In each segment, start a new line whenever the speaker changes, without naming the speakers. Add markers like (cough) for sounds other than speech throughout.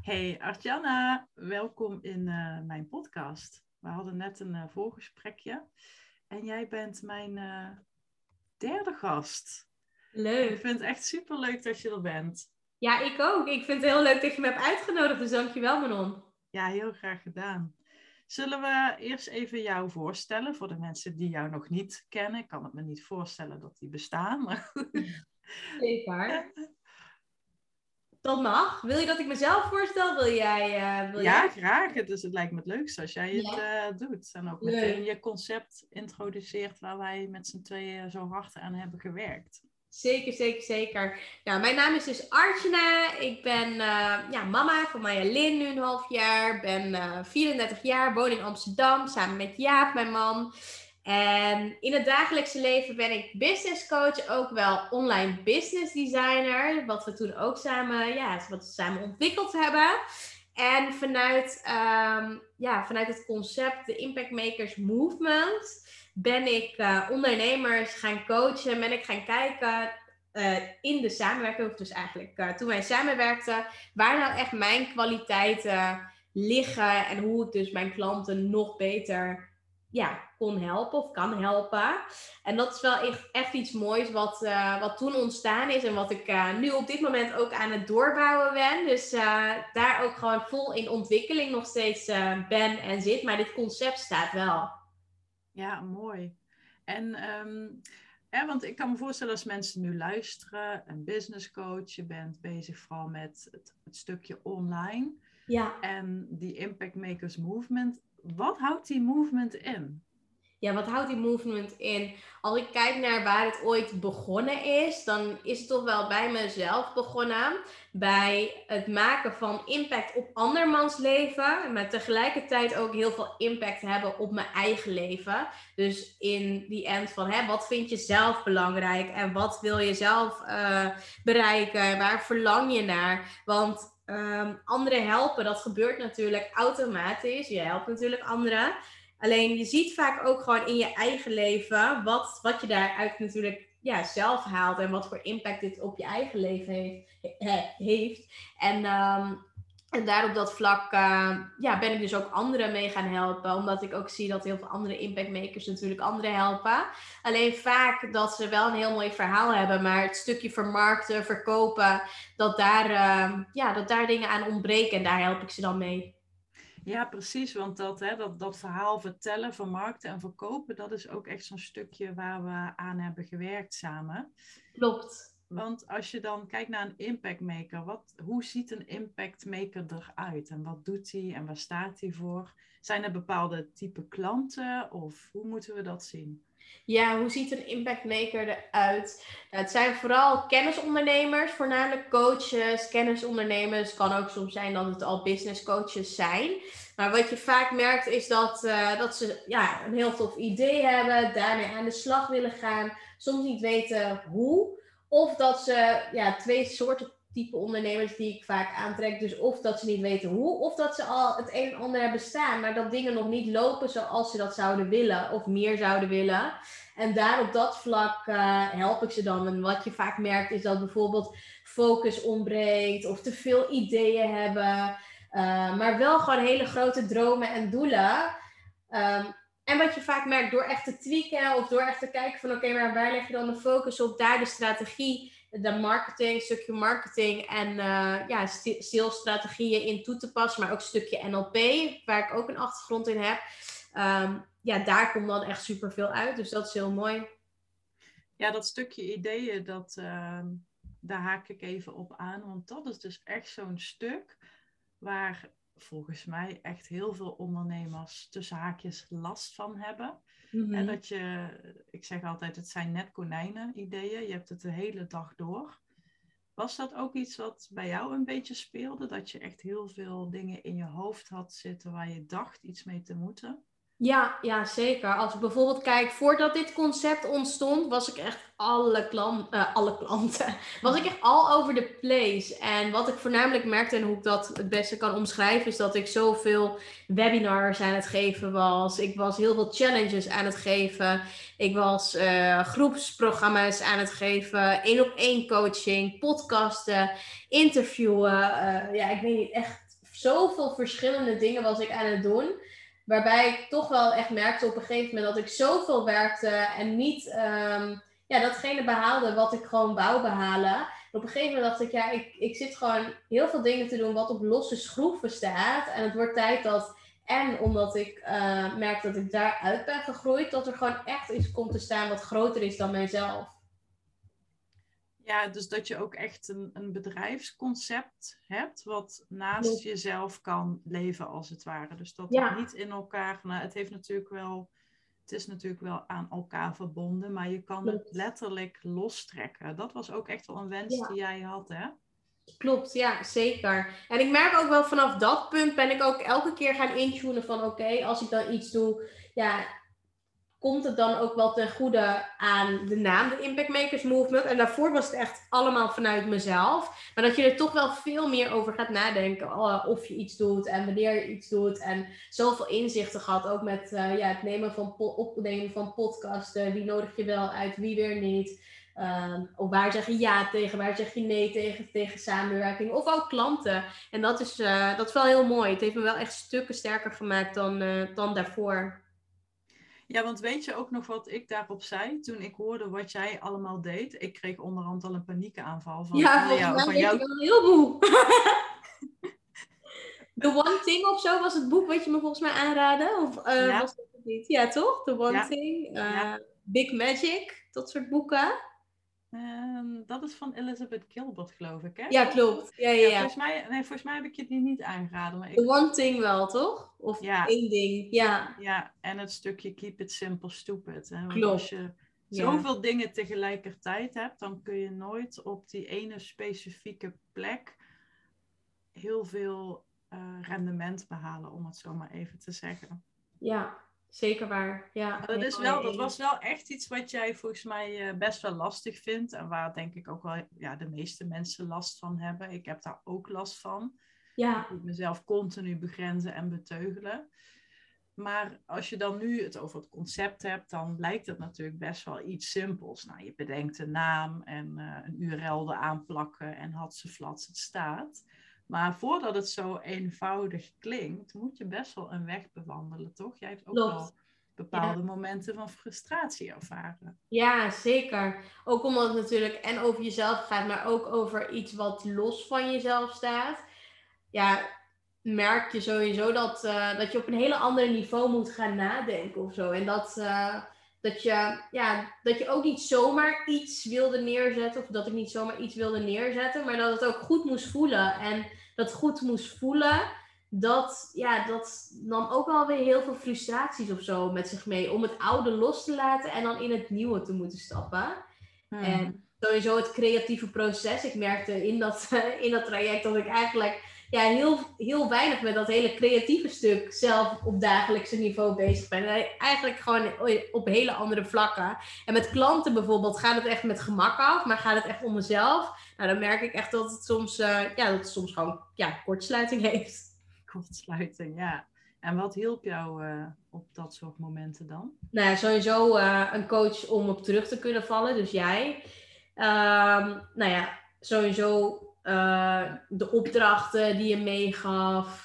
Hey Artjana, welkom in uh, mijn podcast. We hadden net een uh, voorgesprekje en jij bent mijn uh, derde gast.
Leuk.
Ik vind het echt super leuk dat je er bent.
Ja, ik ook. Ik vind het heel leuk dat je me hebt uitgenodigd, dus dankjewel Manon.
Ja, heel graag gedaan. Zullen we eerst even jou voorstellen voor de mensen die jou nog niet kennen? Ik kan het me niet voorstellen dat die bestaan. Maar...
Zeker. (laughs) Dat mag. Wil je dat ik mezelf voorstel? Wil jij? Uh, wil
ja,
jij?
graag. Dus het lijkt me het leukste als jij het uh, doet. En ook meteen Leuk. je concept introduceert waar wij met z'n tweeën zo hard aan hebben gewerkt.
Zeker, zeker, zeker. Nou, mijn naam is dus Archana. Ik ben uh, ja, mama van Maya Lin nu een half jaar. Ben 34 jaar, woon in Amsterdam samen met Jaap, mijn man. En in het dagelijkse leven ben ik business coach, ook wel online business designer. Wat we toen ook samen, ja, wat we samen ontwikkeld hebben. En vanuit, um, ja, vanuit het concept de Impact Makers Movement ben ik uh, ondernemers gaan coachen. Ben ik gaan kijken uh, in de samenwerking, dus eigenlijk uh, toen wij samenwerkten, waar nou echt mijn kwaliteiten liggen en hoe ik dus mijn klanten nog beter ja, kon helpen of kan helpen. En dat is wel echt, echt iets moois wat, uh, wat toen ontstaan is en wat ik uh, nu op dit moment ook aan het doorbouwen ben. Dus uh, daar ook gewoon vol in ontwikkeling nog steeds ben en zit. Maar dit concept staat wel.
Ja, mooi. En um, ja, want ik kan me voorstellen als mensen nu luisteren, een business coach, je bent bezig vooral met het, het stukje online.
Ja.
En die Impact Makers Movement wat houdt die movement in?
Ja, wat houdt die movement in? Als ik kijk naar waar het ooit begonnen is, dan is het toch wel bij mezelf begonnen. Bij het maken van impact op andermans leven, maar tegelijkertijd ook heel veel impact hebben op mijn eigen leven. Dus in die end van, hè, wat vind je zelf belangrijk en wat wil je zelf uh, bereiken? Waar verlang je naar? Want Um, anderen helpen, dat gebeurt natuurlijk automatisch. Je helpt natuurlijk anderen. Alleen je ziet vaak ook gewoon in je eigen leven wat, wat je daaruit natuurlijk ja, zelf haalt en wat voor impact dit op je eigen leven heeft. heeft. En um, en daar op dat vlak uh, ja, ben ik dus ook anderen mee gaan helpen. Omdat ik ook zie dat heel veel andere impactmakers natuurlijk anderen helpen. Alleen vaak dat ze wel een heel mooi verhaal hebben. Maar het stukje vermarkten, verkopen, dat daar, uh, ja, dat daar dingen aan ontbreken. En daar help ik ze dan mee.
Ja, precies. Want dat, hè, dat, dat verhaal vertellen, vermarkten en verkopen, dat is ook echt zo'n stukje waar we aan hebben gewerkt samen.
Klopt.
Want als je dan kijkt naar een impact maker, wat, hoe ziet een impact maker eruit? En wat doet hij en waar staat hij voor? Zijn er bepaalde type klanten of hoe moeten we dat zien?
Ja, hoe ziet een impact maker eruit? Nou, het zijn vooral kennisondernemers, voornamelijk coaches, kennisondernemers. Het kan ook soms zijn dat het al business coaches zijn. Maar wat je vaak merkt is dat, uh, dat ze ja, een heel tof idee hebben, daarmee aan de slag willen gaan, soms niet weten hoe. Of dat ze ja, twee soorten type ondernemers die ik vaak aantrek. Dus of dat ze niet weten hoe, of dat ze al het een en ander hebben staan, maar dat dingen nog niet lopen zoals ze dat zouden willen of meer zouden willen. En daar op dat vlak uh, help ik ze dan. En wat je vaak merkt is dat bijvoorbeeld focus ontbreekt of te veel ideeën hebben, uh, maar wel gewoon hele grote dromen en doelen. Um, en wat je vaak merkt door echt te tweaken of door echt te kijken van oké, maar waar leg je dan de focus op? Daar de strategie, de marketing, stukje marketing en uh, ja, salesstrategieën in toe te passen, maar ook een stukje NLP, waar ik ook een achtergrond in heb. Um, ja, daar komt dan echt superveel uit. Dus dat is heel mooi.
Ja, dat stukje ideeën, dat, uh, daar haak ik even op aan. Want dat is dus echt zo'n stuk waar volgens mij echt heel veel ondernemers tussen haakjes last van hebben. En
Mhm.
dat je, ik zeg altijd, het zijn net konijnen ideeën. Je hebt het de hele dag door. Was dat ook iets wat bij jou een beetje speelde? Dat je echt heel veel dingen in je hoofd had zitten waar je dacht iets mee te moeten?
Ja, ja, zeker. Als ik bijvoorbeeld kijk, voordat dit concept ontstond, was ik echt alle, eh, alle klanten, (laughs) was ik echt all over the place. En wat ik voornamelijk merkte en hoe ik dat het beste kan omschrijven, is dat ik zoveel webinars aan het geven was. Ik was heel veel challenges aan het geven. Ik was eh, groepsprogramma's aan het geven, één op één coaching, podcasten, interviewen. eh, ja, ik weet niet, echt zoveel verschillende dingen was ik aan het doen. Waarbij ik toch wel echt merkte op een gegeven moment dat ik zoveel werkte en niet ehm, ja, datgene behaalde wat ik gewoon wou behalen. En op een gegeven moment dacht ik, ja, ik, ik zit gewoon heel veel dingen te doen wat op losse schroeven staat. En het wordt tijd dat, en omdat ik eh, merk dat ik daaruit ben gegroeid, dat er gewoon echt iets komt te staan wat groter is dan mijzelf.
Ja, dus dat je ook echt een, een bedrijfsconcept hebt wat naast jezelf kan leven als het ware. Dus dat
Ja.
niet in elkaar, nou, het heeft natuurlijk wel, het is natuurlijk wel aan elkaar verbonden, maar je kan het letterlijk lostrekken. Dat was ook echt wel een wens
Ja.
die jij had, hè?
Klopt, ja, zeker. En ik merk ook wel vanaf dat punt ben ik ook elke keer gaan intunen van oké, als ik dan iets doe, ja, komt het dan ook wel ten goede aan de naam, de Impact Makers Movement. En daarvoor was het echt allemaal vanuit mezelf. Maar dat je er toch wel veel meer over gaat nadenken eh, of je iets doet en wanneer je iets doet. En zoveel inzichten gehad, ook met eh, ja, het nemen van opnemen van podcasten. Wie nodig je wel uit, wie weer niet. Ehm, of waar zeg je ja tegen, waar zeg je nee tegen, tegen samenwerking. Of ook klanten. En dat is, eh, dat is wel heel mooi. Het heeft me wel echt stukken sterker gemaakt dan, dan daarvoor.
Ja, want weet je ook nog wat ik daarop zei toen ik hoorde wat jij allemaal deed? Ik kreeg onderhand al een paniekaanval van,
ja,
van
volgens
jou-
mij
van jou
je wel een heleboel. (laughs) The One Thing of zo was het boek wat je me volgens mij aanraadde. Of eh,
Ja.
was dat het niet? Ja, toch? The One
Ja.
Thing. eh,
Ja.
Big Magic. Dat soort boeken.
Ehm, dat is van Elizabeth Gilbert, geloof ik, hè?
Ja, klopt. Ja, ja,
Ja. Volgens, mij, nee, volgens mij heb ik je die niet aangeraden. Maar ik,
The One Thing wel, toch? Of
Ja.
één ding. Ja,
ja, en het stukje keep it simple, stupid. Hè?
Klopt.
als je zoveel dingen tegelijkertijd hebt, dan kun je nooit op die ene specifieke plek heel veel eh, rendement behalen, om het zo maar even te zeggen.
ja. Zeker waar. Ja.
Dat, is wel, dat was wel echt iets wat jij volgens mij eh, best wel lastig vindt. En waar denk ik ook wel ja, de meeste mensen last van hebben. Ik heb daar ook last van.
Ja,
Ik moet mezelf continu begrenzen en beteugelen. Maar als je dan nu het over het concept hebt, dan lijkt het natuurlijk best wel iets simpels. Nou, je bedenkt een naam en eh, een URL eraan plakken en had ze flats, het staat. Maar voordat het zo eenvoudig klinkt, moet je best wel een weg bewandelen, toch? Jij hebt ook
Klopt.
wel bepaalde momenten van frustratie ervaren.
Ja, zeker. Ook omdat het natuurlijk en over jezelf gaat, maar ook over iets wat los van jezelf staat. Ja, merk je sowieso dat, eh, dat je op een hele andere niveau moet gaan nadenken of zo. En dat, eh, dat, je, ja, dat je ook niet zomaar iets wilde neerzetten, of dat ik niet zomaar iets wilde neerzetten, maar dat het ook goed moest voelen. En dat goed moest voelen, dat, ja, dat nam ook wel weer heel veel frustraties of zo met zich mee. Om het oude los te laten en dan in het nieuwe te moeten stappen.
Hmm.
En sowieso het creatieve proces. Ik merkte in dat, (laughs) in dat traject dat ik eigenlijk ja, heel, heel weinig met dat hele creatieve stuk zelf op dagelijkse niveau bezig ben. En eigenlijk gewoon op hele andere vlakken. En met klanten bijvoorbeeld gaat het echt met gemak af, maar gaat het echt om mezelf. Nou, dan merk ik echt dat het soms, uh, ja, dat het soms gewoon ja, kortsluiting heeft. (laughs)
Kortsluiting, ja. En wat hielp jou uh, op dat soort momenten dan?
Nou, sowieso uh, een coach om op terug te kunnen vallen, dus jij. Um, nou ja, sowieso uh, de opdrachten die je meegaf.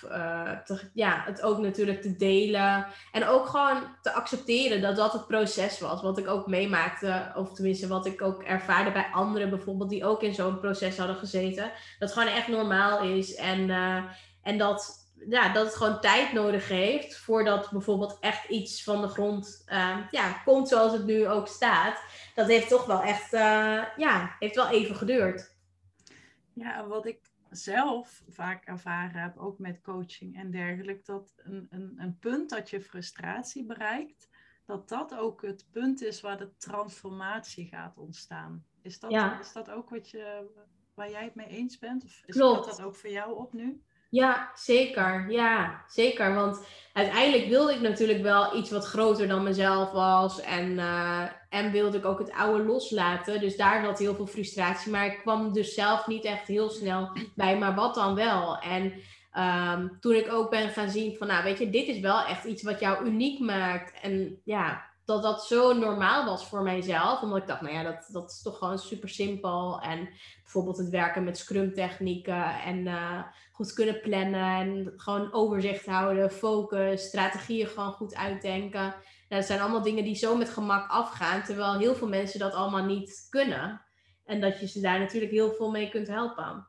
Te, ja, het ook natuurlijk te delen. En ook gewoon te accepteren dat dat het proces was. Wat ik ook meemaakte, of tenminste wat ik ook ervaarde bij anderen bijvoorbeeld, die ook in zo'n proces hadden gezeten. Dat gewoon echt normaal is. En, en dat ja, dat het gewoon tijd nodig heeft voordat bijvoorbeeld echt iets van de grond ja, komt zoals het nu ook staat. Dat heeft toch wel echt, ja, heeft wel even geduurd.
Ja, en wat ik zelf vaak ervaren heb, ook met coaching en dergelijke, dat een, een, een punt dat je frustratie bereikt, dat dat ook het punt is waar de transformatie gaat ontstaan. Is dat, ja. is dat ook wat je, waar jij het mee eens bent? Of is dat ook voor jou op nu?
Ja, zeker. Ja, zeker. Want uiteindelijk wilde ik natuurlijk wel iets wat groter dan mezelf was. En, uh, en wilde ik ook het oude loslaten. Dus daar zat heel veel frustratie. Maar ik kwam dus zelf niet echt heel snel bij. Maar wat dan wel? En um, toen ik ook ben gaan zien van, nou weet je, dit is wel echt iets wat jou uniek maakt. En ja, dat dat zo normaal was voor mijzelf. Omdat ik dacht, nou ja, dat, dat is toch gewoon super simpel. En bijvoorbeeld het werken met scrum technieken en uh, goed kunnen plannen en gewoon overzicht houden, focus, strategieën gewoon goed uitdenken. Nou, dat zijn allemaal dingen die zo met gemak afgaan, terwijl heel veel mensen dat allemaal niet kunnen. En dat je ze daar natuurlijk heel veel mee kunt helpen.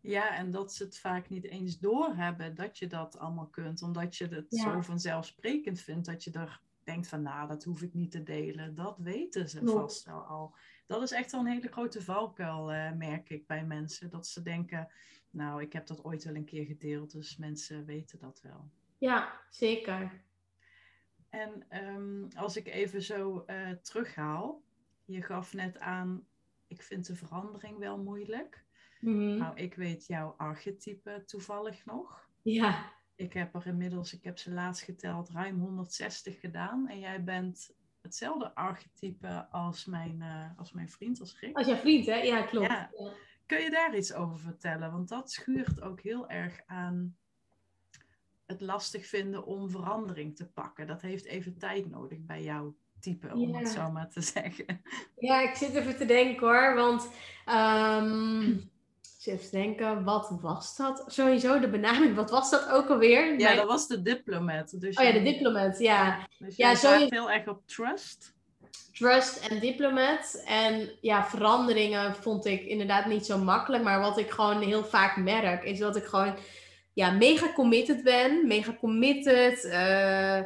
Ja, en dat ze het vaak niet eens doorhebben dat je dat allemaal kunt, omdat je het zo vanzelfsprekend vindt dat je er denkt van, nou, dat hoef ik niet te delen. Dat weten ze vast wel al. Dat is echt wel een hele grote valkuil, uh, merk ik bij mensen. Dat ze denken, nou, ik heb dat ooit wel een keer gedeeld, dus mensen weten dat wel.
Ja, zeker.
En um, als ik even zo uh, terughaal, je gaf net aan, ik vind de verandering wel moeilijk. Mm Nou, ik weet jouw archetype toevallig nog.
Ja.
Ik heb er inmiddels, ik heb ze laatst geteld, ruim 160 gedaan. En jij bent hetzelfde archetype als mijn, uh, als mijn vriend, als Rick.
Als jouw vriend, hè? Ja, klopt. Ja.
Kun je daar iets over vertellen? Want dat schuurt ook heel erg aan het lastig vinden om verandering te pakken. Dat heeft even tijd nodig bij jouw type, om het zo maar te zeggen.
Ja, ik zit even te denken hoor. Want um, even denken, wat was dat? Sowieso de benaming, wat was dat ook alweer?
Ja, dat was de diplomat.
Dus oh ja, de diplomat, ja.
Dus ja, zo heel erg op trust.
Trust en diplomat. En ja, veranderingen vond ik inderdaad niet zo makkelijk. Maar wat ik gewoon heel vaak merk, is dat ik gewoon ja, mega committed ben. Mega committed. Uh,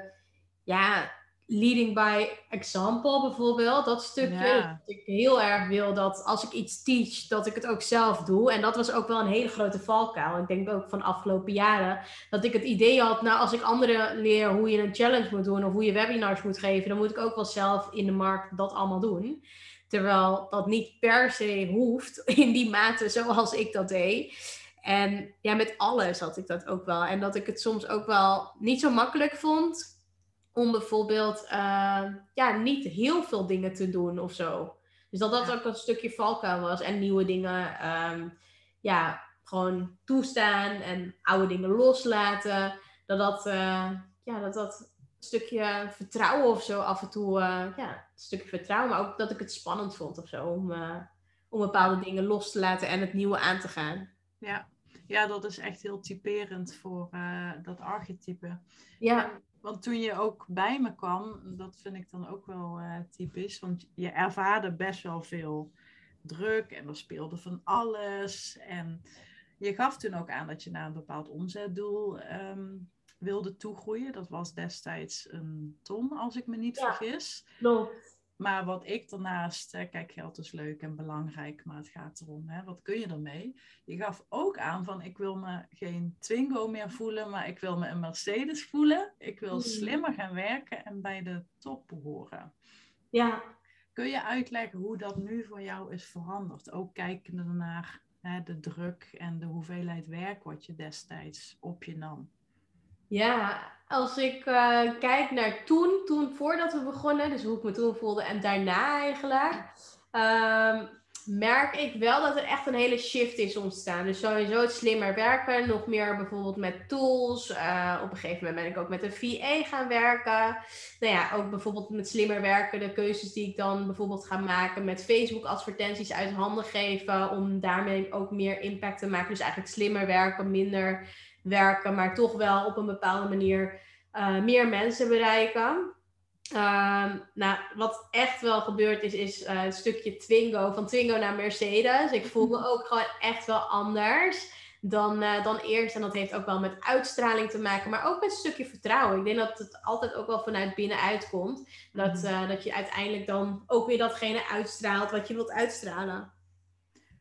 ja, leading by example bijvoorbeeld, dat stukje. Dat ik heel erg wil dat als ik iets teach, dat ik het ook zelf doe. En dat was ook wel een hele grote valkuil. Ik denk ook van de afgelopen jaren dat ik het idee had, nou als ik anderen leer hoe je een challenge moet doen of hoe je webinars moet geven, dan moet ik ook wel zelf in de markt dat allemaal doen. Terwijl dat niet per se hoeft (laughs) in die mate zoals ik dat deed. En ja, met alles had ik dat ook wel. En dat ik het soms ook wel niet zo makkelijk vond om bijvoorbeeld uh, ja, niet heel veel dingen te doen of zo. Dus dat dat ook een stukje valkuil was en nieuwe dingen um, ja, gewoon toestaan en oude dingen loslaten. Dat dat, uh, ja, dat, dat stukje vertrouwen of zo af en toe, uh, ja, een stukje vertrouwen, maar ook dat ik het spannend vond of zo om, om bepaalde dingen los te laten en het nieuwe aan te gaan.
Ja, ja dat is echt heel typerend voor dat archetype.
Ja.
Want toen je ook bij me kwam, dat vind ik dan ook wel uh, typisch, want je ervaarde best wel veel druk en er speelde van alles. En je gaf toen ook aan dat je naar een bepaald omzetdoel um, wilde toegroeien. Dat was destijds een ton, als ik me niet ja, vergis.
Klopt.
Maar wat ik daarnaast, kijk, geld is leuk en belangrijk, maar het gaat erom, hè, wat kun je ermee? Je gaf ook aan van, ik wil me geen Twingo meer voelen, maar ik wil me een Mercedes voelen. Ik wil hmm. slimmer gaan werken en bij de top behoren.
Ja.
Kun je uitleggen hoe dat nu voor jou is veranderd? Ook kijkende naar hè, de druk en de hoeveelheid werk wat je destijds op je nam?
Ja, als ik uh, kijk naar toen, toen voordat we begonnen, dus hoe ik me toen voelde en daarna eigenlijk, um, merk ik wel dat er echt een hele shift is ontstaan. Dus sowieso het slimmer werken, nog meer bijvoorbeeld met tools. Uh, op een gegeven moment ben ik ook met een VA gaan werken. Nou ja, ook bijvoorbeeld met slimmer werken, de keuzes die ik dan bijvoorbeeld ga maken met Facebook advertenties uit handen geven, om daarmee ook meer impact te maken. Dus eigenlijk slimmer werken, minder werken, maar toch wel op een bepaalde manier uh, meer mensen bereiken. Um, nou, wat echt wel gebeurd is, is uh, het stukje Twingo, van Twingo naar Mercedes. Ik voel me (laughs) ook gewoon echt wel anders dan, uh, dan eerst. En dat heeft ook wel met uitstraling te maken, maar ook met een stukje vertrouwen. Ik denk dat het altijd ook wel vanuit binnenuit komt. Dat, uh, dat je uiteindelijk dan ook weer datgene uitstraalt wat je wilt uitstralen.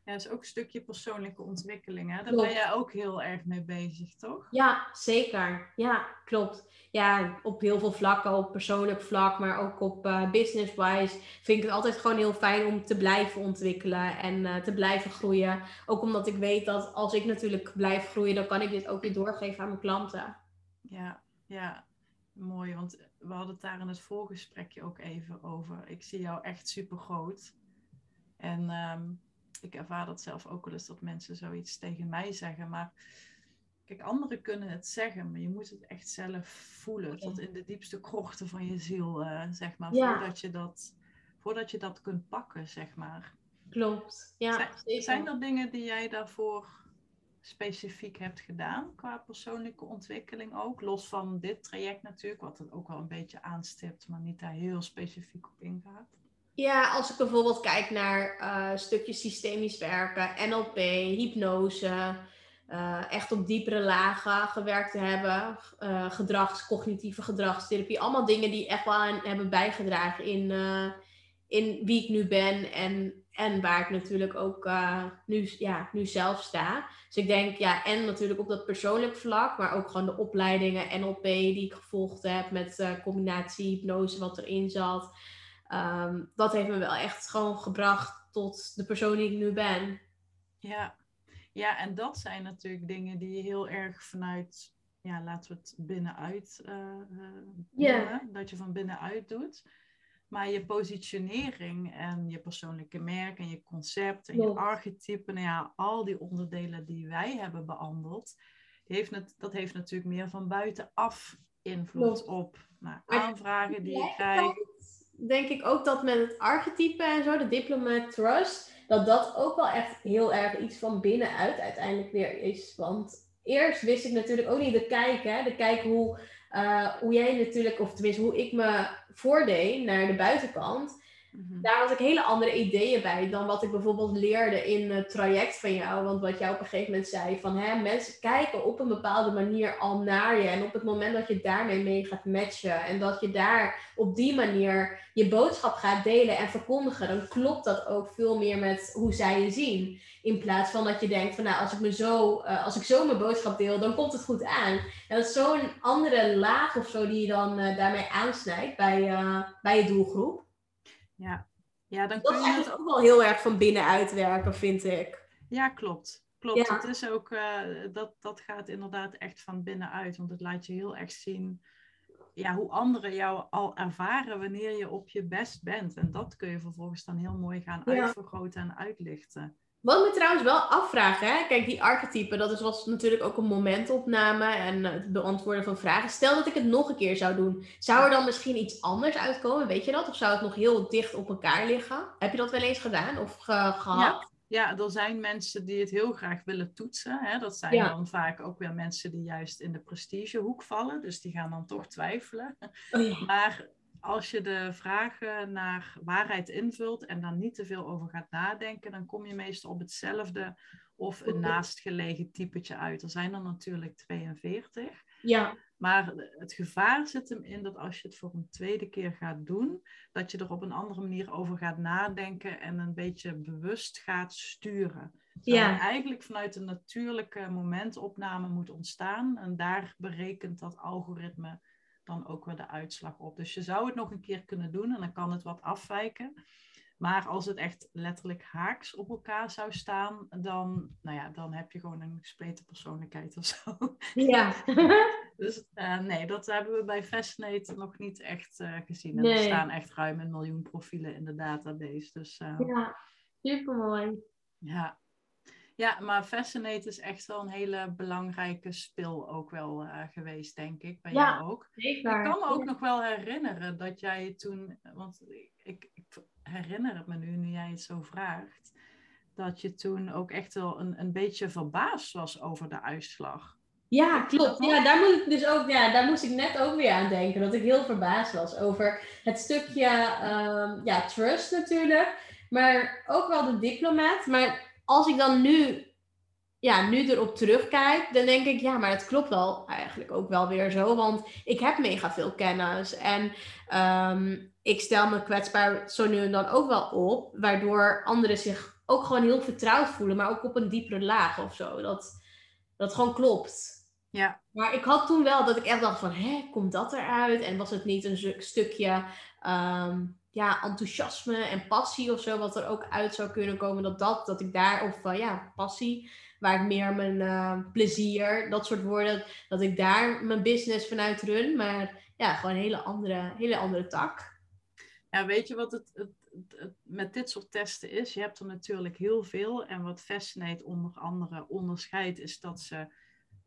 Ja, dat is ook een stukje persoonlijke ontwikkeling. Hè? Daar klopt. ben jij ook heel erg mee bezig, toch?
Ja, zeker. Ja, klopt. Ja, op heel veel vlakken, op persoonlijk vlak, maar ook op uh, business-wise, vind ik het altijd gewoon heel fijn om te blijven ontwikkelen en uh, te blijven groeien. Ook omdat ik weet dat als ik natuurlijk blijf groeien, dan kan ik dit ook weer doorgeven aan mijn klanten.
Ja, ja, mooi. Want we hadden het daar in het voorgesprekje ook even over. Ik zie jou echt super groot. En um, ik ervaar dat zelf ook wel eens dat mensen zoiets tegen mij zeggen. Maar kijk, anderen kunnen het zeggen, maar je moet het echt zelf voelen. Tot in de diepste krochten van je ziel, uh, zeg maar. Ja. Voordat, je dat, voordat je dat kunt pakken, zeg maar.
Klopt. Ja,
zijn, zijn er dingen die jij daarvoor specifiek hebt gedaan qua persoonlijke ontwikkeling ook? Los van dit traject natuurlijk, wat het ook wel een beetje aanstipt, maar niet daar heel specifiek op ingaat.
Ja, als ik bijvoorbeeld kijk naar uh, stukjes systemisch werken, NLP, hypnose, uh, echt op diepere lagen gewerkt te hebben, uh, gedrags, cognitieve gedragstherapie, allemaal dingen die echt wel aan hebben bijgedragen in, in wie ik nu ben en, en waar ik natuurlijk ook nu, ja, nu zelf sta. Dus ik denk, ja, en natuurlijk op dat persoonlijk vlak, maar ook gewoon de opleidingen NLP die ik gevolgd heb met combinatie hypnose wat erin zat. Um, dat heeft me wel echt gewoon gebracht tot de persoon die ik nu ben.
Ja. ja, en dat zijn natuurlijk dingen die je heel erg vanuit, ja, laten we het binnenuit uh, doen, yeah. dat je van binnenuit doet. Maar je positionering en je persoonlijke merk en je concept en je archetypen, nou ja, al die onderdelen die wij hebben behandeld, die heeft het, dat heeft natuurlijk meer van buitenaf invloed op nou, aanvragen die je krijgt
denk ik ook dat met het archetype en zo, de diplomat trust, dat dat ook wel echt heel erg iets van binnenuit uiteindelijk weer is. Want eerst wist ik natuurlijk ook niet de kijk, hè, de kijk hoe, uh, hoe jij natuurlijk, of tenminste hoe ik me voordeed naar de buitenkant. Mhm. Daar had ik hele andere ideeën bij dan wat ik bijvoorbeeld leerde in het traject van jou. Want wat jij op een gegeven moment zei, van hè, mensen kijken op een bepaalde manier al naar je. En op het moment dat je daarmee mee gaat matchen en dat je daar op die manier je boodschap gaat delen en verkondigen, dan klopt dat ook veel meer met hoe zij je zien. In plaats van dat je denkt van nou, als ik, me zo, uh, als ik zo mijn boodschap deel, dan komt het goed aan. En dat is zo'n andere laag of zo die je dan uh, daarmee aansnijdt bij, uh, bij je doelgroep.
Ja, ja dan
kun
je
het ook wel heel erg van binnenuit werken, vind ik.
Ja, klopt. Klopt. Ja. Het is ook, uh, dat, dat gaat inderdaad echt van binnenuit. Want het laat je heel erg zien ja, hoe anderen jou al ervaren wanneer je op je best bent. En dat kun je vervolgens dan heel mooi gaan ja. uitvergroten en uitlichten.
Wat me trouwens wel afvragen, hè? kijk, die archetypen, dat is, was natuurlijk ook een momentopname en het beantwoorden van vragen. Stel dat ik het nog een keer zou doen, zou er dan misschien iets anders uitkomen, weet je dat? Of zou het nog heel dicht op elkaar liggen? Heb je dat wel eens gedaan of ge gehad?
Ja. Ja, er zijn mensen die het heel graag willen toetsen. Hè? Dat zijn ja. dan vaak ook weer mensen die juist in de prestigehoek vallen. Dus die gaan dan toch twijfelen. Oh ja. Maar als je de vragen naar waarheid invult en dan niet te veel over gaat nadenken, dan kom je meestal op hetzelfde of een naastgelegen typetje uit. Er zijn er natuurlijk 42.
Ja.
Maar het gevaar zit hem in dat als je het voor een tweede keer gaat doen, dat je er op een andere manier over gaat nadenken en een beetje bewust gaat sturen.
Ja.
eigenlijk vanuit een natuurlijke momentopname moet ontstaan. En daar berekent dat algoritme dan ook weer de uitslag op. Dus je zou het nog een keer kunnen doen en dan kan het wat afwijken. Maar als het echt letterlijk haaks op elkaar zou staan, dan, nou ja, dan heb je gewoon een gespleten persoonlijkheid of zo.
Ja. (laughs)
dus uh, nee, dat hebben we bij Fascinate nog niet echt uh, gezien. En
Nee.
er staan echt ruim een miljoen profielen in de database. Dus uh,
ja, supermooi.
ja. Ja, maar Fascinate is echt wel een hele belangrijke spil ook wel uh, geweest, denk ik. Bij
Ja,
jou ook.
Zeker.
Ik kan me ook
Ja.
nog wel herinneren dat jij toen, want ik, ik herinner het me nu, nu jij het zo vraagt, dat je toen ook echt wel een, een beetje verbaasd was over de uitslag.
Ja, klopt. Ja, daar moet ik dus ook, ja, daar moest ik net ook weer aan denken. Dat ik heel verbaasd was over het stukje ehm, ja, trust natuurlijk. Maar ook wel de diplomaat. Maar als ik dan nu, ja, nu erop terugkijk, dan denk ik, ja, maar het klopt wel eigenlijk ook wel weer zo. Want ik heb mega veel kennis. En ehm, ik stel me kwetsbaar zo nu en dan ook wel op. Waardoor anderen zich ook gewoon heel vertrouwd voelen. Maar ook op een diepere laag of zo. Dat, dat gewoon klopt.
Ja,
Maar ik had toen wel dat ik echt dacht van, hè, komt dat eruit? En was het niet een stuk- stukje ehm, ja, enthousiasme en passie of zo, wat er ook uit zou kunnen komen, dat dat, dat ik daar, of eh, ja, passie, waar ik meer mijn eh, plezier, dat soort woorden, dat ik daar mijn business vanuit run, maar ja, gewoon een hele andere, hele andere tak.
ja weet je wat het, het met dit soort testen is? Je hebt er natuurlijk heel veel. En wat Fascinate onder andere onderscheidt, is dat ze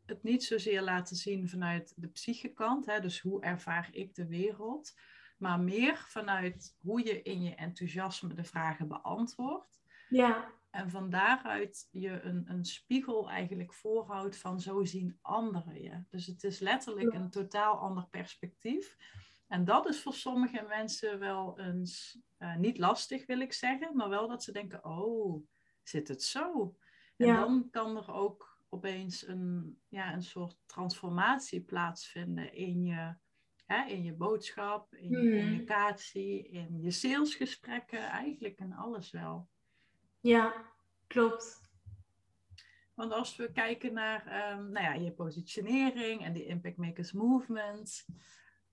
het niet zozeer laten zien vanuit de psychekant. Hè? Dus hoe ervaar ik de wereld? Maar meer vanuit hoe je in je enthousiasme de vragen beantwoordt.
Ja,
En van daaruit je een, een spiegel eigenlijk voorhoudt van zo zien anderen je. Dus het is letterlijk een totaal ander perspectief. En dat is voor sommige mensen wel eens eh, niet lastig, wil ik zeggen. Maar wel dat ze denken, oh, zit het zo? En
Ja.
dan kan er ook opeens een, ja, een soort transformatie plaatsvinden in je, hè, in je boodschap, in je
Mhm.
communicatie, in je salesgesprekken, eigenlijk in alles wel.
ja, klopt.
Want als we kijken naar ehm, nou ja, je positionering en die Impact Makers Movement,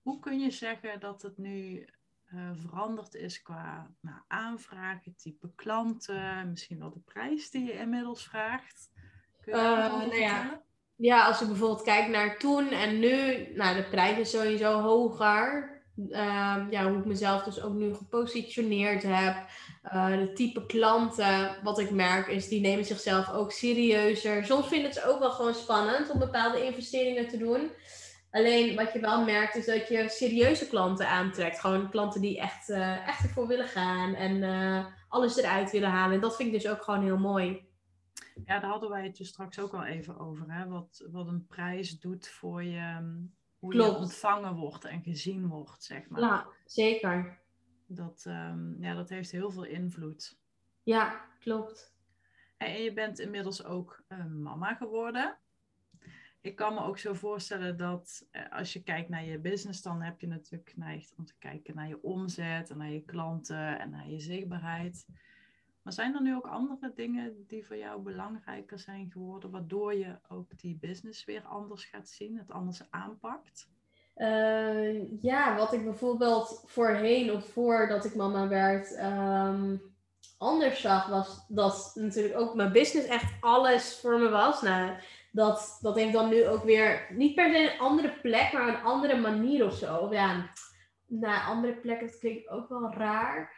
hoe kun je zeggen dat het nu eh, veranderd is qua nou, aanvragen, type klanten, misschien wel de prijs die je inmiddels vraagt? Kun je
Eh, nou ja? Ja, als ik bijvoorbeeld kijk naar toen en nu, nou, de prijs is sowieso hoger. Ehm, ja, hoe ik mezelf dus ook nu gepositioneerd heb. Eh, de type klanten, wat ik merk, is die nemen zichzelf ook serieuzer. Soms vinden het ook wel gewoon spannend om bepaalde investeringen te doen. Alleen wat je wel merkt is dat je serieuze klanten aantrekt. Gewoon klanten die echt, eh, echt ervoor willen gaan en eh, alles eruit willen halen. En dat vind ik dus ook gewoon heel mooi.
Ja, daar hadden wij het dus straks ook al even over. Hè? Wat, wat een prijs doet voor je, ehm, hoe
Klopt.
je ontvangen wordt en gezien wordt, zeg maar.
Ja, zeker.
Dat, ehm, ja, dat heeft heel veel invloed.
Ja, klopt.
En je bent inmiddels ook eh, mama geworden. Ik kan me ook zo voorstellen dat eh, als je kijkt naar je business, dan heb je natuurlijk geneigd om te kijken naar je omzet en naar je klanten en naar je zichtbaarheid. Maar zijn er nu ook andere dingen die voor jou belangrijker zijn geworden, waardoor je ook die business weer anders gaat zien, het anders aanpakt?
Eh, ja, wat ik bijvoorbeeld voorheen of voordat ik mama werd ehm, anders zag, was dat natuurlijk ook mijn business echt alles voor me was. Nou, dat, dat heeft dan nu ook weer niet per se een andere plek, maar een andere manier of zo. Ja, naar andere plekken, dat klinkt ook wel raar.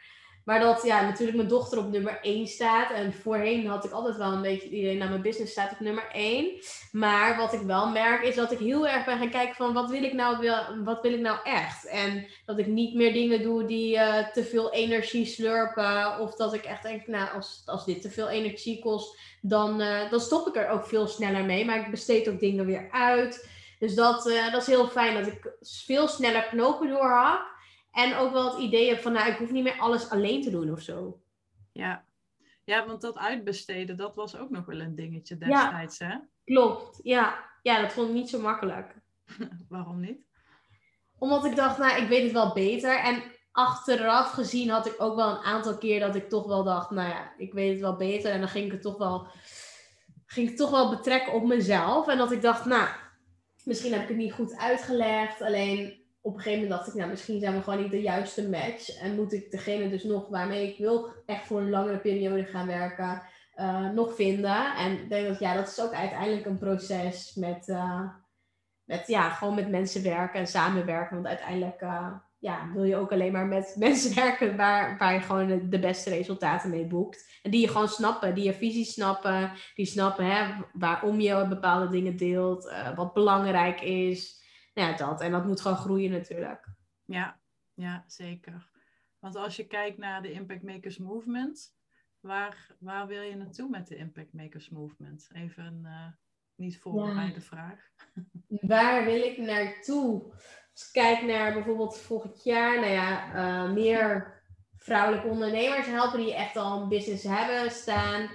Maar dat ja, natuurlijk mijn dochter op nummer 1 staat. En voorheen had ik altijd wel een beetje het idee, nou mijn business staat op nummer 1. Maar wat ik wel merk is dat ik heel erg ben gaan kijken van wat wil ik nou, wel- wat wil ik nou echt? En dat ik niet meer dingen doe die eh, te veel energie slurpen. Of dat ik echt denk, nou als, als dit te veel energie kost, dan, eh, dan stop ik er ook veel sneller mee. Maar ik besteed ook dingen weer uit. Dus dat, eh, dat is heel fijn dat ik veel sneller knopen doorhak. En ook wel het idee heb van, nou, ik hoef niet meer alles alleen te doen of zo.
Ja. ja, want dat uitbesteden, dat was ook nog wel een dingetje destijds, hè?
Klopt, ja. Ja, dat vond ik niet zo makkelijk. (laughs)
Waarom niet?
Omdat ik dacht, nou, ik weet het wel beter. En achteraf gezien had ik ook wel een aantal keer dat ik toch wel dacht, nou ja, ik weet het wel beter. En dan ging ik het toch wel, ging ik toch wel betrekken op mezelf. En dat ik dacht, nou, misschien heb ik het niet goed uitgelegd. Alleen op een gegeven moment dacht ik, nou, misschien zijn we gewoon niet de juiste match. En moet ik degene dus nog waarmee ik wil echt voor een langere periode gaan werken, uh, nog vinden. En ik denk dat ja, dat is ook uiteindelijk een proces met, uh, met ja, gewoon met mensen werken en samenwerken. Want uiteindelijk uh, ja, wil je ook alleen maar met (laughs) mensen werken waar, waar je gewoon de beste resultaten mee boekt. En die je gewoon snappen, die je visie snappen, die snappen hè, waarom je bepaalde dingen deelt, wat belangrijk is. Nou ja, dat. En dat moet gewoon groeien natuurlijk.
Ja, ja, zeker. Want als je kijkt naar de Impact Makers Movement, waar, waar wil je naartoe met de Impact Makers Movement? Even een uh, niet voorbereide ja. vraag. (laughs)
Waar wil ik naartoe? Als ik kijk naar bijvoorbeeld volgend jaar, nou ja, uh, meer vrouwelijke ondernemers helpen die echt al een business hebben staan,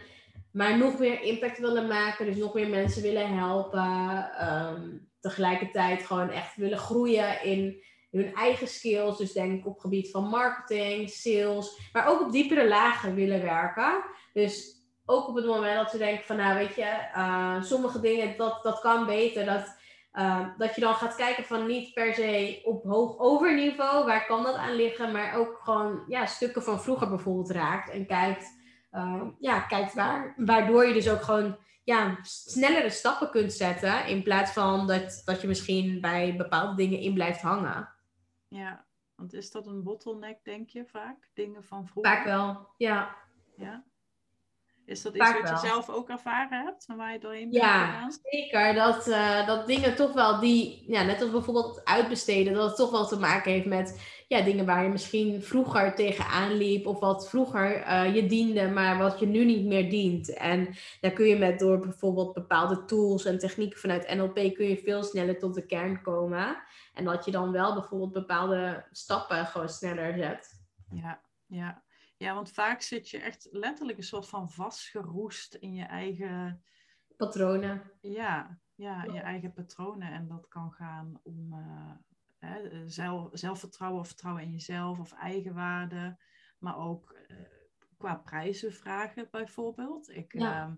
maar nog meer impact willen maken, dus nog meer mensen willen helpen. Um, tegelijkertijd gewoon echt willen groeien in hun eigen skills. Dus denk op gebied van marketing, sales, maar ook op diepere lagen willen werken. Dus ook op het moment dat ze denken van nou weet je, uh, sommige dingen dat, dat kan beter. Dat, uh, dat je dan gaat kijken van niet per se op hoog overniveau, waar kan dat aan liggen, maar ook gewoon ja, stukken van vroeger bijvoorbeeld raakt. En kijkt, uh, ja, kijkt waar, waardoor je dus ook gewoon ja, snellere stappen kunt zetten. In plaats van dat, dat je misschien bij bepaalde dingen in blijft hangen.
Ja, want is dat een bottleneck, denk je vaak? Dingen van vroeger?
Vaak wel, ja.
Ja. Is dat iets wat je zelf ook ervaren hebt en waar je doorheen bent
ja,
gegaan?
zeker. Dat, uh, dat dingen toch wel die, ja, net als bijvoorbeeld uitbesteden, dat het toch wel te maken heeft met ja, dingen waar je misschien vroeger tegenaan liep of wat vroeger uh, je diende, maar wat je nu niet meer dient. En daar kun je met door bijvoorbeeld bepaalde tools en technieken vanuit NLP kun je veel sneller tot de kern komen. En dat je dan wel bijvoorbeeld bepaalde stappen gewoon sneller zet.
Ja, ja. Ja, want vaak zit je echt letterlijk een soort van vastgeroest in je eigen...
Patronen.
Ja, ja, je eigen patronen. En dat kan gaan om uh, hè, zelf, zelfvertrouwen of vertrouwen in jezelf of eigenwaarde. Maar ook uh, qua prijzen vragen bijvoorbeeld. Ik, ja. uh,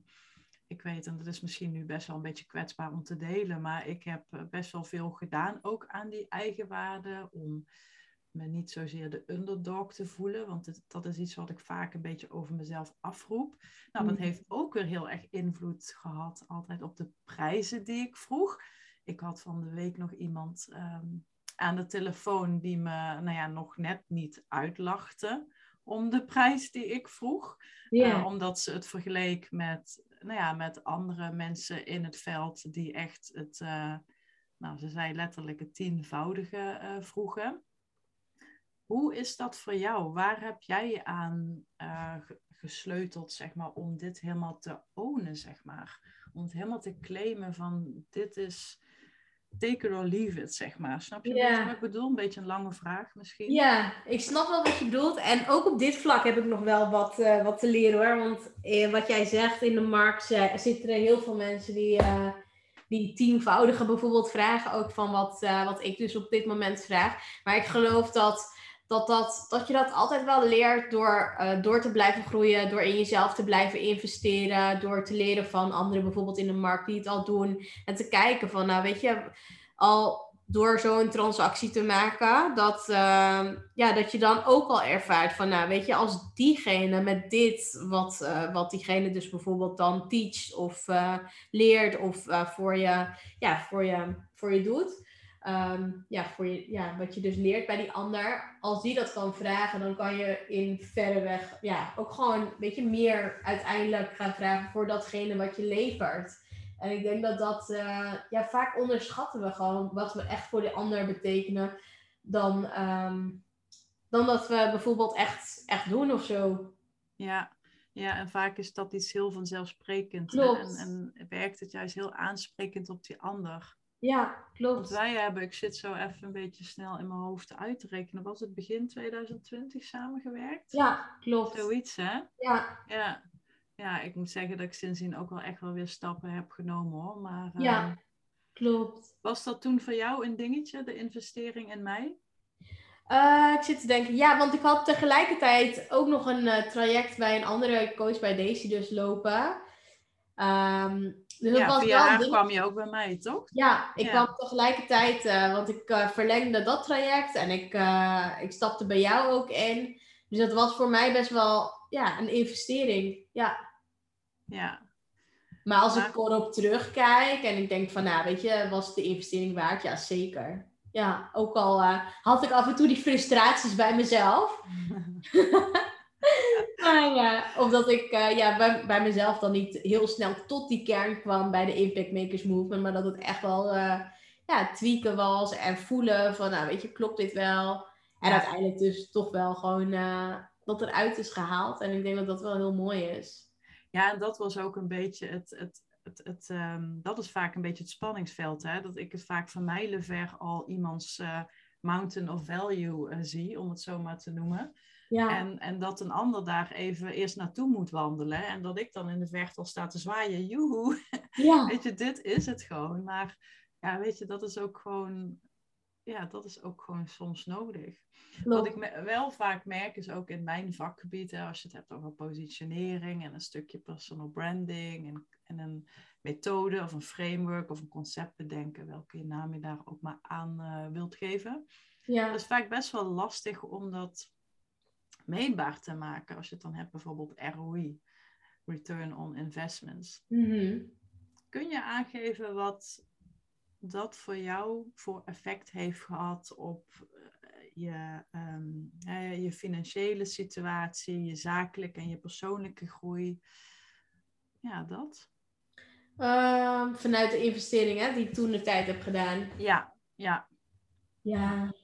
ik weet, en dat is misschien nu best wel een beetje kwetsbaar om te delen, maar ik heb best wel veel gedaan ook aan die eigenwaarde. Om me niet zozeer de underdog te voelen, want het, dat is iets wat ik vaak een beetje over mezelf afroep. Nou, dat heeft ook weer heel erg invloed gehad altijd op de prijzen die ik vroeg. Ik had van de week nog iemand um, aan de telefoon die me nou ja, nog net niet uitlachte om de prijs die ik vroeg. Yeah. Uh, omdat ze het vergeleek met, nou ja, met andere mensen in het veld die echt het, uh, nou ze zei letterlijk het tienvoudige uh, vroegen. Hoe is dat voor jou? Waar heb jij je aan uh, gesleuteld, zeg maar, om dit helemaal te ownen, zeg maar? Om het helemaal te claimen van dit is take it or leave it, zeg maar. Snap je wat ik bedoel? Een beetje een lange vraag misschien.
Ja, ik snap wel wat je bedoelt. En ook op dit vlak heb ik nog wel wat, eh, wat te leren hoor. Want eh, wat jij zegt in de markt, eh, zitten er heel veel mensen die, eh, die tienvoudige bijvoorbeeld vragen. Ook van wat, eh, wat ik dus op dit moment vraag. Maar ik geloof dat, dat, dat, dat je dat altijd wel leert door, eh, door te blijven groeien. Door in jezelf te blijven investeren. Door te leren van anderen bijvoorbeeld in de markt die het al doen. En te kijken van, nou weet je, al door zo'n transactie te maken, dat, uh, ja, dat je dan ook al ervaart van, nou weet je, als diegene met dit, wat, uh, wat diegene dus bijvoorbeeld dan teacht of uh, leert of voor, je, ja, voor, je, voor je doet, um, ja, voor je, ja, wat je dus leert bij die ander, als die dat kan vragen, dan kan je in verreweg, ja, ook gewoon een beetje meer uiteindelijk gaan vragen voor datgene wat je levert. En ik denk dat dat, uh, ja, vaak onderschatten we gewoon wat we echt voor de ander betekenen, dan, um, dan dat we bijvoorbeeld echt, echt doen of zo.
Ja. ja, en vaak is dat iets heel vanzelfsprekend. En, en werkt het juist heel aansprekend op die ander.
Ja, klopt.
Want wij hebben, ik zit zo even een beetje snel in mijn hoofd uit te rekenen, was het begin 2020 samengewerkt?
Ja, klopt.
Zoiets, hè?
Ja.
Ja ja, ik moet zeggen dat ik sindsdien ook wel echt wel weer stappen heb genomen hoor. Maar,
ja,
uh,
klopt.
Was dat toen voor jou een dingetje, de investering in mij?
Uh, ik zit te denken, ja, want ik had tegelijkertijd ook nog een uh, traject bij een andere coach bij Daisy dus lopen. Um, Dus dat
ja, via
wel
haar
ding-
kwam je ook bij mij, toch?
Ja, ik
Ja.
kwam tegelijkertijd, eh, want ik eh, verlengde dat traject en ik, eh, ik stapte bij jou ook in. Dus dat was voor mij best wel ja, een investering. Ja.
Ja,
Maar als
Maar-
ik erop terugkijk en ik denk van, nou weet je, was het de investering waard? Ja, zeker. Ja, ook al had ik af en toe die frustraties bij mezelf. (laughs) Maar ja, omdat ik eh, ja, bij, bij mezelf dan niet heel snel tot die kern kwam bij de Impact Makers Movement. Maar dat het echt wel eh, ja, tweaken was en voelen van, nou weet je, klopt dit wel? En
Ja.
uiteindelijk dus toch wel gewoon eh, dat eruit is gehaald. En ik denk dat dat wel heel mooi is.
Ja, en dat was ook een beetje het. het, het, het ehm, dat is vaak een beetje het spanningsveld. Hè? Dat ik het vaak van mijlenver al iemands eh, mountain of value eh, zie, om het zo maar te noemen.
Ja,
En, en dat een ander daar even eerst naartoe moet wandelen. En dat ik dan in de verte al sta te zwaaien. Joehoe,
ja. (laughs)
weet je, dit is het gewoon. Maar ja, weet je, dat is ook gewoon. Ja, dat is ook gewoon soms nodig. Wat ik wel vaak merk is ook in mijn vakgebied, hè, als je het hebt over positionering en een stukje personal branding en, en een methode of een framework of een concept bedenken, welke naam je daar ook maar aan eh, wilt geven.
Ja,
Dat is vaak best wel lastig om dat meetbaar te maken. Als je het dan hebt bijvoorbeeld ROI, Return on Investments.
Mhm.
Kun je aangeven wat dat voor jou voor effect heeft gehad op eh, je, ehm, eh, je financiële situatie, je zakelijke en je persoonlijke groei? Ja, dat.
Ehm, vanuit de investeringen die ik toen de tijd heb gedaan.
Ja, ja,
Ja,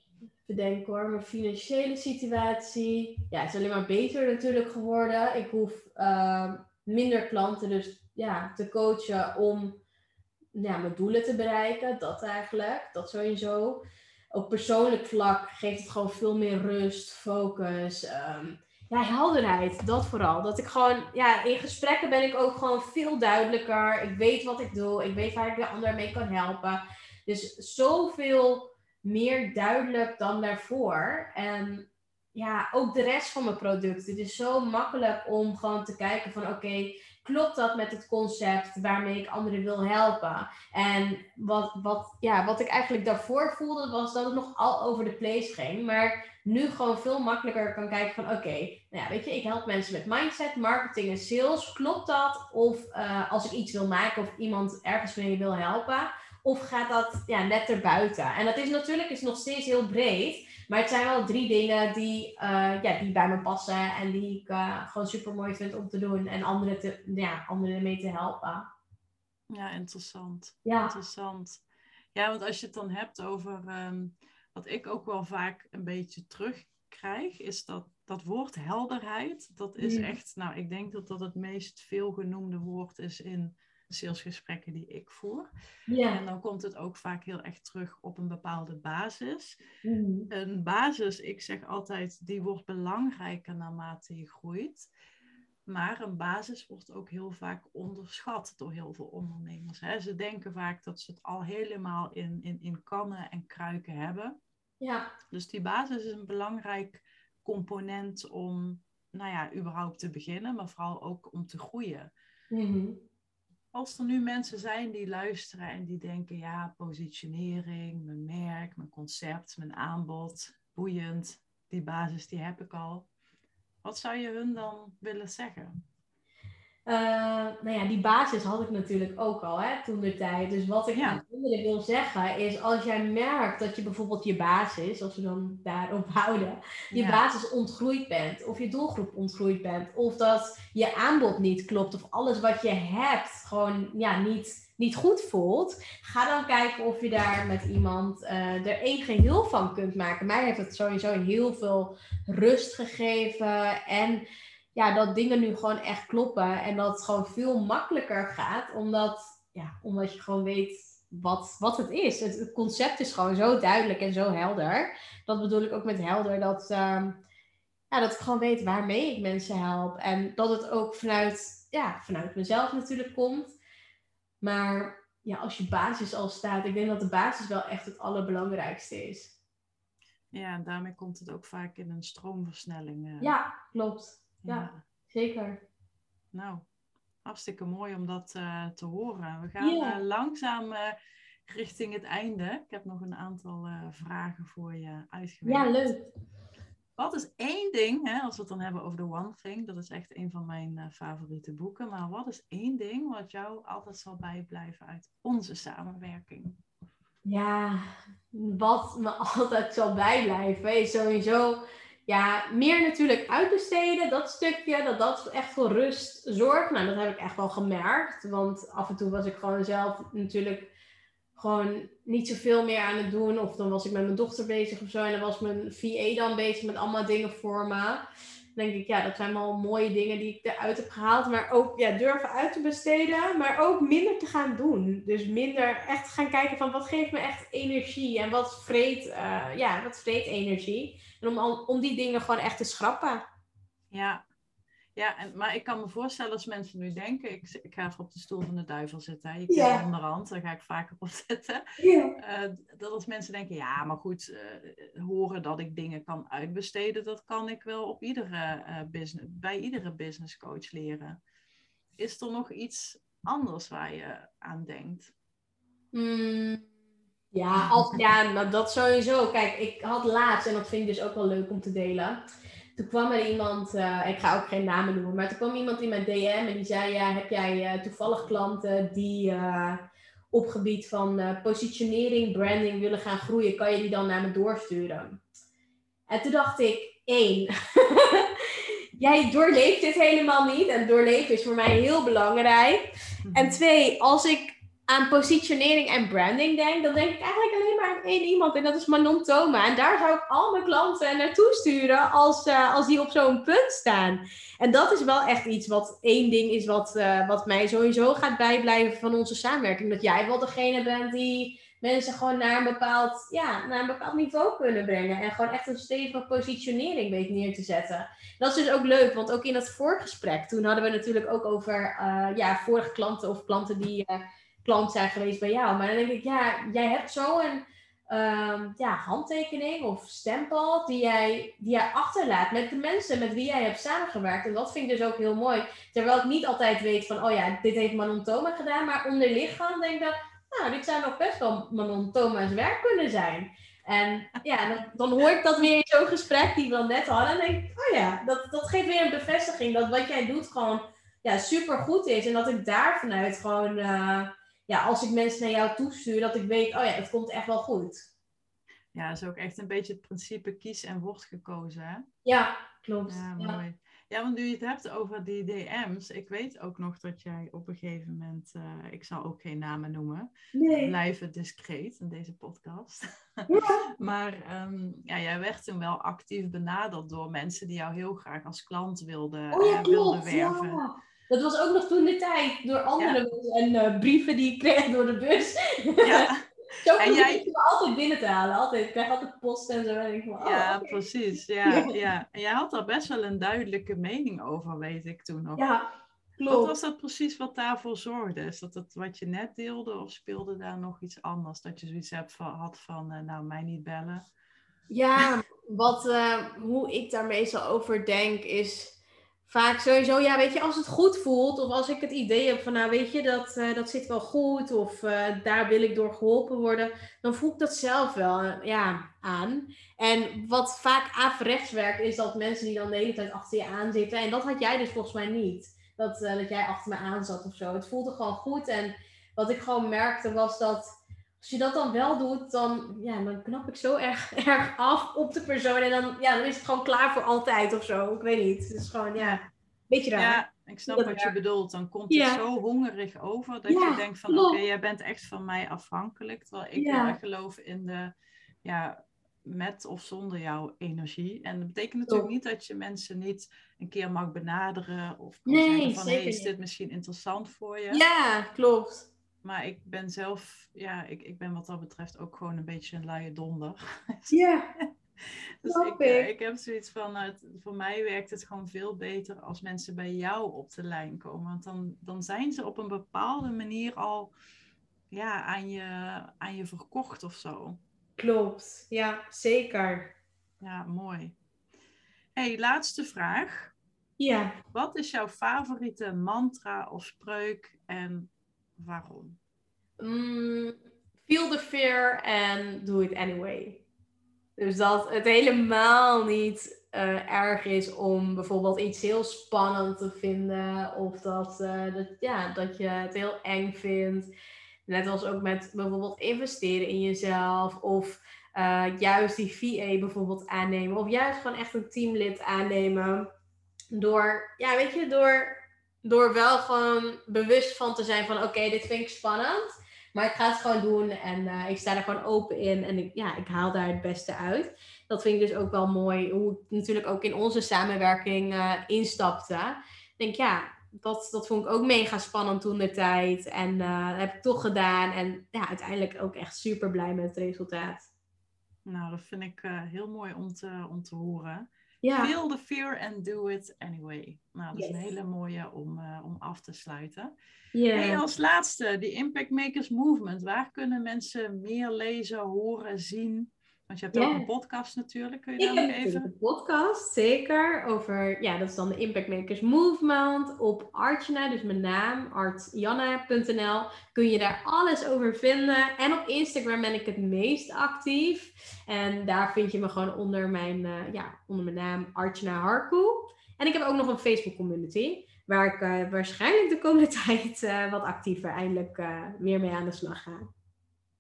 bedenken hoor. Mijn financiële situatie. Ja, is alleen maar beter natuurlijk geworden. Ik hoef ehm, minder klanten dus ja, te coachen om ja, mijn doelen te bereiken. Dat eigenlijk. Dat sowieso. Op persoonlijk vlak geeft het gewoon veel meer rust, focus. ehm, ja, helderheid. Dat vooral. Dat ik gewoon, ja, in gesprekken ben ik ook gewoon veel duidelijker. Ik weet wat ik doe. Ik weet waar ik de ander mee kan helpen. Dus zoveel meer duidelijk dan daarvoor. En ja, ook de rest van mijn producten. Het is zo makkelijk om gewoon te kijken van oké, klopt dat met het concept waarmee ik anderen wil helpen? En wat, wat, ja, wat ik eigenlijk daarvoor voelde was dat het nog al over de place ging. Maar nu gewoon veel makkelijker kan kijken van oké, nou ja, weet je, ik help mensen met mindset, marketing en sales. Klopt dat? Of eh, als ik iets wil maken of iemand ergens mee wil helpen. Of gaat dat ja, net erbuiten? En dat is natuurlijk is nog steeds heel breed. Maar het zijn wel drie dingen die, eh, ja, die bij me passen. En die ik eh, gewoon super mooi vind om te doen. En anderen, te, ja, anderen mee te helpen.
ja, interessant.
Ja,
Interessant. Ja, want als je het dan hebt over ehm, wat ik ook wel vaak een beetje terugkrijg, is dat dat woord helderheid. Dat is
Mm.
echt, nou, ik denk dat dat het meest veelgenoemde woord is in salesgesprekken die ik voer.
ja.
En dan komt het ook vaak heel erg terug op een bepaalde basis.
Mhm.
Een basis, ik zeg altijd, die wordt belangrijker naarmate je groeit. Maar een basis wordt ook heel vaak onderschat door heel veel ondernemers. Hè. Ze denken vaak dat ze het al helemaal in, in, in kannen en kruiken hebben.
ja.
Dus die basis is een belangrijk component om, nou ja, überhaupt te beginnen, maar vooral ook om te groeien.
Mhm.
Als er nu mensen zijn die luisteren en die denken, ja, positionering, mijn merk, mijn concept, mijn aanbod, boeiend, die basis die heb ik al. Wat zou je hun dan willen zeggen?
Eh, nou ja, die basis had ik natuurlijk ook al, hè, toen de tijd. Dus wat ik
Ja.
aan wil zeggen is, als jij merkt dat je bijvoorbeeld je basis, als we dan daarop houden, je
Ja.
basis ontgroeid bent, of je doelgroep ontgroeid bent, of dat je aanbod niet klopt, of alles wat je hebt gewoon ja, niet, niet goed voelt, ga dan kijken of je daar met iemand eh, er één geheel van kunt maken. Mij heeft het sowieso heel veel rust gegeven en ja, dat dingen nu gewoon echt kloppen en dat het gewoon veel makkelijker gaat, omdat, ja, omdat je gewoon weet wat, wat het is. Het, het concept is gewoon zo duidelijk en zo helder. Dat bedoel ik ook met helder, dat, ehm, ja, dat ik gewoon weet waarmee ik mensen help. En dat het ook vanuit, ja, vanuit mezelf natuurlijk komt. Maar ja, als je basis al staat, ik denk dat de basis wel echt het allerbelangrijkste is.
Ja, en daarmee komt het ook vaak in een stroomversnelling. eh,
Ja, klopt. Ja. Zeker.
Nou, hartstikke mooi om dat eh, te horen. We gaan eh, langzaam eh, richting het einde. Ik heb nog een aantal vragen voor je uitgewerkt.
Ja, leuk.
Wat is één ding, hè, als we het dan hebben over The One Thing, dat is echt een van mijn favoriete boeken, maar wat is één ding wat jou altijd zal bijblijven uit onze samenwerking?
Ja, wat me (laughs) altijd zal bijblijven is sowieso ja, meer natuurlijk uitbesteden. Dat stukje, dat dat echt voor rust zorgt. Nou, dat heb ik echt wel gemerkt. Want af en toe was ik gewoon zelf natuurlijk gewoon niet zoveel meer aan het doen. Of dan was ik met mijn dochter bezig of zo. En dan was mijn VA dan bezig met allemaal dingen voor me. Dan denk ik, ja, dat zijn wel mooie dingen die ik eruit heb gehaald. Maar ook ja, durven uit te besteden. Maar ook minder te gaan doen. Dus minder echt gaan kijken van wat geeft me echt energie. En wat vreet, eh, ja, wat vreet energie. En om, om die dingen gewoon echt te schrappen.
Ja, ja en, maar ik kan me voorstellen als mensen nu denken, ik, ik ga even op de stoel van de duivel zitten, hè. je
Ja.
de onderhand, daar ga ik vaker op zitten. Eh, dat als mensen denken, ja, maar goed, eh, horen dat ik dingen kan uitbesteden, dat kan ik wel op iedere, eh, business, bij iedere business coach leren. Is er nog iets anders waar je aan denkt?
Mm, ja, als, ja, nou dat sowieso. Kijk, ik had laatst, en dat vind ik dus ook wel leuk om te delen. Toen kwam er iemand, eh, ik ga ook geen namen noemen, maar toen kwam iemand in mijn DM en die zei: ja, Heb jij eh, toevallig klanten die eh, op gebied van positionering, branding willen gaan groeien? Kan je die dan naar me doorsturen? En toen dacht ik: één, (laughs) jij doorleeft dit helemaal niet. En doorleven is voor mij heel belangrijk. En twee, als ik aan positionering en branding denk, dan denk ik eigenlijk alleen maar aan één iemand. En dat is Manon Thoma. En daar zou ik al mijn klanten naartoe sturen als, eh, als die op zo'n punt staan. En dat is wel echt iets wat één ding is wat, eh, wat mij sowieso gaat bijblijven van onze samenwerking. Dat jij wel degene bent die mensen gewoon naar een bepaald, ja, naar een bepaald niveau kunnen brengen. En gewoon echt een stevige positionering weet neer te zetten. Dat is dus ook leuk, want ook in dat voorgesprek, toen hadden we natuurlijk ook over eh, ja, vorige klanten of klanten die klant zijn geweest bij jou. Maar dan denk ik, ja, jij hebt zo'n ehm, ja, handtekening of stempel die jij, die jij achterlaat met de mensen met wie jij hebt samengewerkt. En dat vind ik dus ook heel mooi. Terwijl ik niet altijd weet van, oh ja, dit heeft Manon Thoma gedaan. Maar onder lichaam denk ik dat, nou, dit zou nog best wel Manon Thoma's werk kunnen zijn. En ja, dan, dan hoor ik dat weer in zo'n gesprek die we dan net hadden. En denk ik, oh ja, dat, dat geeft weer een bevestiging dat wat jij doet gewoon ja, super goed is. En dat ik daar vanuit gewoon, eh, ja, als ik mensen naar jou toestuur, dat ik weet, oh ja, het komt echt wel goed.
Ja, dat is ook echt een beetje het principe kies en wordt gekozen, hè?
Ja, klopt.
Ja, mooi. Ja, want nu je het hebt over die DM's, ik weet ook nog dat jij op een gegeven moment, eh, ik zal ook geen namen noemen,
Nee.
blijven discreet in deze podcast.
Ja. (laughs)
maar ehm, ja, jij werd toen wel actief benaderd door mensen die jou heel graag als klant wilden,
Oh ja,
eh, wilden
klopt.
werven.
Dat was ook nog toen de tijd door andere mensen en eh, brieven die ik kreeg door de bus.
Ja, (laughs)
Zo
En jij-
me altijd binnen te halen. Altijd. Ik krijg altijd post en zo. En ik van, oh,
ja, precies. Ja, ja. En jij had daar best wel een duidelijke mening over, weet ik toen nog.
ja,
Wat
klopt.
was dat precies wat daarvoor zorgde? Is dat het wat je net deelde of speelde daar nog iets anders? Dat je zoiets hebt van, had van, eh, nou, mij niet bellen.
Ja, wat, eh, hoe ik daar meestal over denk is vaak sowieso, ja, weet je, als het goed voelt of als ik het idee heb van, nou, weet je, dat, eh, dat zit wel goed of eh, daar wil ik door geholpen worden, dan voel ik dat zelf wel, eh, ja, aan. En wat vaak averechts werkt, is dat mensen die dan de hele tijd achter je aan zitten, en dat had jij dus volgens mij niet, dat, dat jij achter me aan zat of zo. Het voelde gewoon goed en wat ik gewoon merkte was dat als je dat dan wel doet, dan, ja, dan knap ik zo erg, (laughs) erg af op de persoon. En dan, ja, dan is het gewoon klaar voor altijd of zo. Ik weet niet. Het is gewoon, ja, beetje raar.
Ja, ik snap
Dat
wat je bedoelt. Dan komt
Ja.
het zo hongerig over dat
Ja,
je denkt van, oké, jij bent echt van mij afhankelijk. Terwijl ik heel erg geloof in de, ja, met of zonder jouw energie. En dat betekent natuurlijk niet dat je mensen niet een keer mag benaderen of kan
Nee,
zeggen van, hey, is dit misschien interessant voor je?
Ja, klopt.
Maar ik ben zelf, ja, ik, ik ben wat dat betreft ook gewoon een beetje een luie donder. (laughs)
Ja, (laughs)
Dus
Snap
ik, eh,
ik.
ik heb zoiets van, nou, het- voor mij werkt het gewoon veel beter als mensen bij jou op de lijn komen. Want dan, dan zijn ze op een bepaalde manier al ja, aan, je, aan je verkocht of zo.
klopt. Ja, zeker.
Ja, mooi. hey, laatste vraag.
Ja.
Wat is jouw favoriete mantra of spreuk en waarom?
Mm, feel the fear and do it anyway. Dus dat het helemaal niet uh, erg is om bijvoorbeeld iets heel spannend te vinden. Of dat, uh, dat, ja, dat je het heel eng vindt. Net als ook met bijvoorbeeld investeren in jezelf. Of uh, juist die VA bijvoorbeeld aannemen. Of juist gewoon echt een teamlid aannemen. Door, ja, weet je, door, door wel gewoon bewust van te zijn van oké, dit vind ik spannend. Maar ik ga het gewoon doen en uh, ik sta er gewoon open in en ik, ja, ik haal daar het beste uit. Dat vind ik dus ook wel mooi, hoe ik natuurlijk ook in onze samenwerking uh, instapte. Ik denk, ja, dat, dat vond ik ook mega spannend toen de tijd. En dat heb ik toch gedaan. En ja, uiteindelijk ook echt super blij met het resultaat.
Nou, dat vind ik heel mooi om te, om te horen. Ja. Feel the fear and do it anyway. Nou, dat is een hele mooie om, uh, om af te sluiten. Yeah. Hey, als laatste, die Impact Makers Movement. Waar kunnen mensen meer lezen, horen, zien? Want je hebt ook een podcast natuurlijk. Kun je daar nog even...
een podcast, zeker. Over, ja, dat is dan de Impact Makers Movement. Op Artjana, dus mijn naam, artjanna.nl. Kun je daar alles over vinden. En op Instagram ben ik het meest actief. En daar vind je me gewoon onder mijn, uh, ja, onder mijn naam Artjana Harku. En ik heb ook nog een Facebook community. Waar ik uh, waarschijnlijk de komende (laughs) tijd uh, wat actiever eindelijk weer mee aan de slag ga.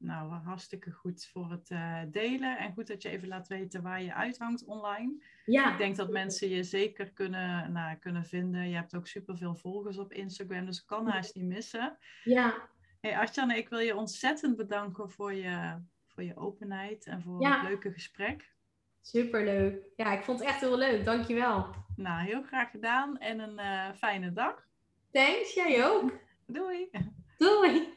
Nou, hartstikke goed voor het uh, delen. En goed dat je even laat weten waar je uithangt online. Ja. Ik denk dat mensen je zeker kunnen, nou, kunnen vinden. Je hebt ook superveel volgers op Instagram, dus ik kan haast niet missen. Ja. Hey Artjane, ik wil je ontzettend bedanken voor je, voor je openheid en voor het leuke gesprek.
Superleuk. Ja, ik vond het echt heel leuk. Dankjewel.
Nou, heel graag gedaan en een uh, fijne dag.
Thanks, jij ook.
Doei.
Doei.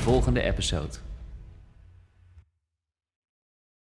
volgende episode.